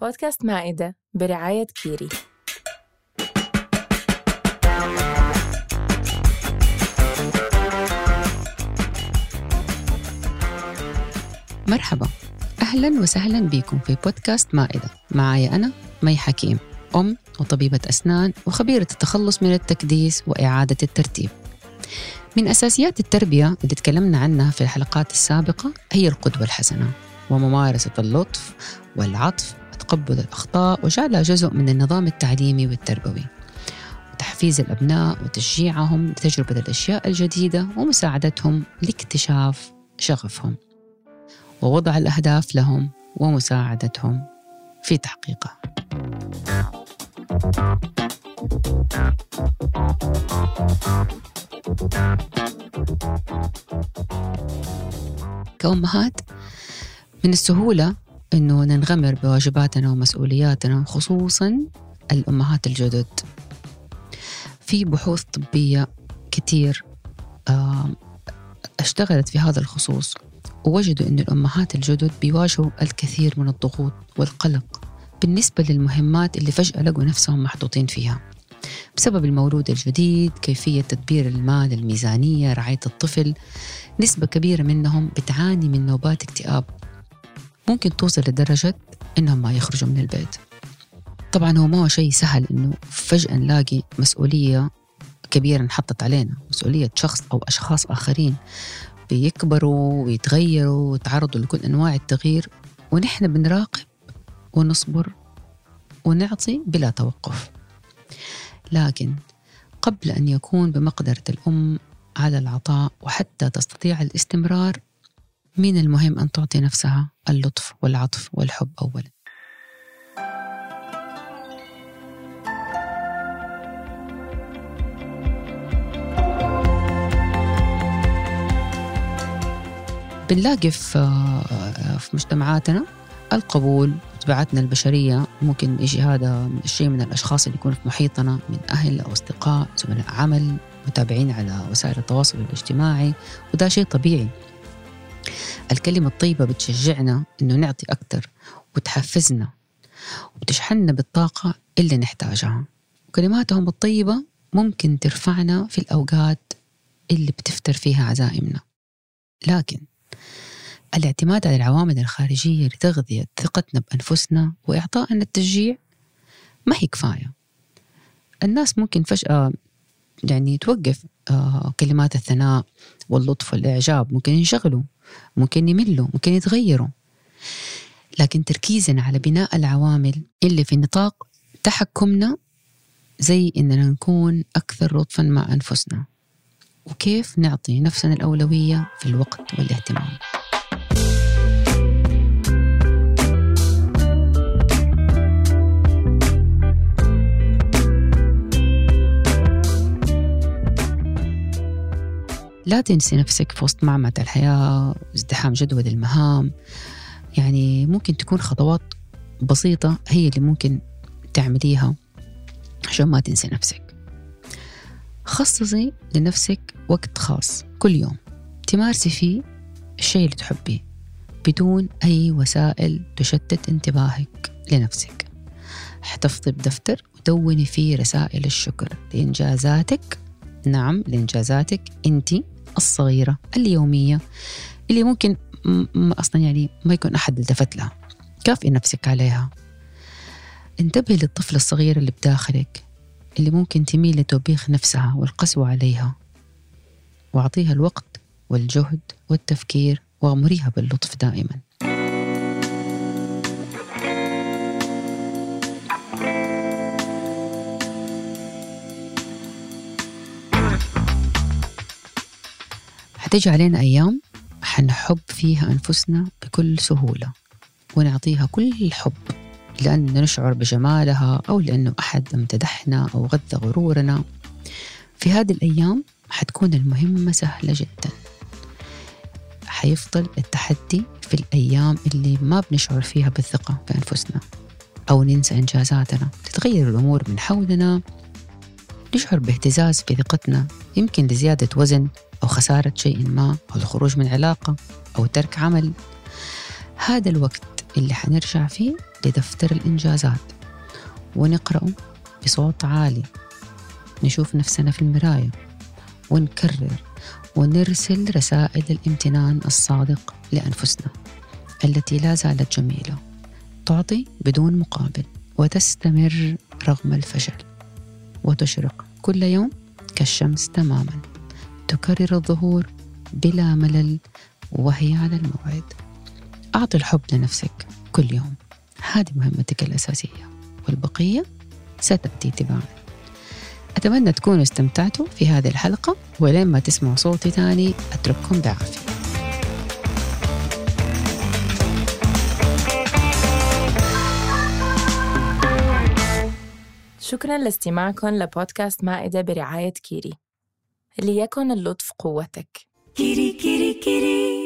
بودكاست مائدة برعاية كيري. مرحبا. أهلا وسهلا بكم في بودكاست مائدة. معايا أنا مي حكيم أم وطبيبة أسنان وخبيرة التخلص من التكديس وإعادة الترتيب. من أساسيات التربية اللي تكلمنا عنها في الحلقات السابقة هي القدوة الحسنة وممارسة اللطف والعطف وتقبل الأخطاء وجعلها جزء من النظام التعليمي والتربوي. وتحفيز الأبناء وتشجيعهم لتجربة الأشياء الجديدة ومساعدتهم لاكتشاف شغفهم. ووضع الأهداف لهم ومساعدتهم في تحقيقها. كأمهات من السهولة أنه ننغمر بواجباتنا ومسؤولياتنا خصوصا الأمهات الجدد. في بحوث طبية كتير اشتغلت في هذا الخصوص. ووجدوا أن الأمهات الجدد بيواجهوا الكثير من الضغوط والقلق بالنسبة للمهمات اللي فجأة لقوا نفسهم محطوطين فيها. بسبب المولود الجديد كيفية تدبير المال الميزانية رعاية الطفل نسبة كبيرة منهم بتعاني من نوبات اكتئاب. ممكن توصل لدرجة إنهم ما يخرجوا من البيت. طبعا هو ما هو شيء سهل إنه فجأة نلاقي مسؤولية كبيرة انحطت علينا. مسؤولية شخص أو أشخاص آخرين بيكبروا ويتغيروا ويتعرضوا لكل أنواع التغيير ونحن بنراقب ونصبر ونعطي بلا توقف. لكن قبل أن يكون بمقدرة الأم على العطاء وحتى تستطيع الاستمرار من المهم أن تعطي نفسها؟ اللطف والعطف والحب أولا. بنلاقي في في مجتمعاتنا القبول طبيعتنا البشرية. ممكن يجي هذا الشيء من الأشخاص اللي يكونوا في محيطنا من أهل أو أصدقاء زملاء عمل متابعين على وسائل التواصل الاجتماعي وده شيء طبيعي. الكلمة الطيبة بتشجعنا إنه نعطي أكثر وتحفزنا وبتشحننا بالطاقة اللي نحتاجها. وكلماتهم الطيبة ممكن ترفعنا في الأوقات اللي بتفتر فيها عزائمنا. لكن الاعتماد على العوامل الخارجية لتغذية ثقتنا بأنفسنا وإعطائنا التشجيع ما هي كفاية. الناس ممكن فجأة يعني توقف آه كلمات الثناء واللطف والإعجاب. ممكن ينشغلوا ممكن يملوا ممكن يتغيروا. لكن تركيزنا على بناء العوامل اللي في نطاق تحكمنا زي إننا نكون أكثر لطفا مع أنفسنا. وكيف نعطي نفسنا الأولوية في الوقت والاهتمام. لا تنسي نفسك في وسط معمعة الحياة ازدحام جدول المهام. يعني ممكن تكون خطوات بسيطة هي اللي ممكن تعمليها عشان ما تنسي نفسك. خصصي لنفسك وقت خاص كل يوم تمارسي فيه الشيء اللي تحبيه بدون أي وسائل تشتت انتباهك لنفسك. احتفظي بدفتر ودوني فيه رسائل الشكر. لإنجازاتك؟ نعم لإنجازاتك أنت الصغيرة اليومية اللي ممكن أصلا يعني ما يكون أحد التفت لها. كافئي نفسك عليها. انتبهي للطفل الصغير اللي بداخلك اللي ممكن تميل لتوبيخ نفسها والقسوة عليها. وأعطيها الوقت والجهد والتفكير واغمريها باللطف دائما. حتيجي علينا أيام حنحب فيها أنفسنا بكل سهولة ونعطيها كل الحب لأننا نشعر بجمالها أو لأنه أحد امتدحنا أو غذى غرورنا. في هذه الأيام حتكون المهمة سهلة جدا. حيفضل التحدي في الأيام اللي ما بنشعر فيها بالثقة في أنفسنا أو ننسى إنجازاتنا. تتغير الأمور من حولنا نشعر باهتزاز في ثقتنا يمكن لزيادة وزن أو خسارة شيء ما أو الخروج من علاقة أو ترك عمل. هذا الوقت اللي حنرجع فيه لدفتر الإنجازات. ونقرأه بصوت عالي. نشوف نفسنا في المراية. ونكرر. ونرسل رسائل الامتنان الصادق لأنفسنا التي لا زالت جميلة. تعطي بدون مقابل. وتستمر رغم الفشل. وتشرق كل يوم كالشمس تماما. تكرر الظهور بلا ملل وهي على الموعد. أعطي الحب لنفسك كل يوم. هذه مهمتك الأساسية. والبقية ستأتي تباعا. أتمنى تكونوا استمتعتوا في هذه الحلقة. ولين ما تسمعوا صوتي تاني أترككم بعافية. شكرا لاستماعكم لبودكاست مائدة برعاية كيري. ليكن اللطف قوتك. كيري كيري كيري.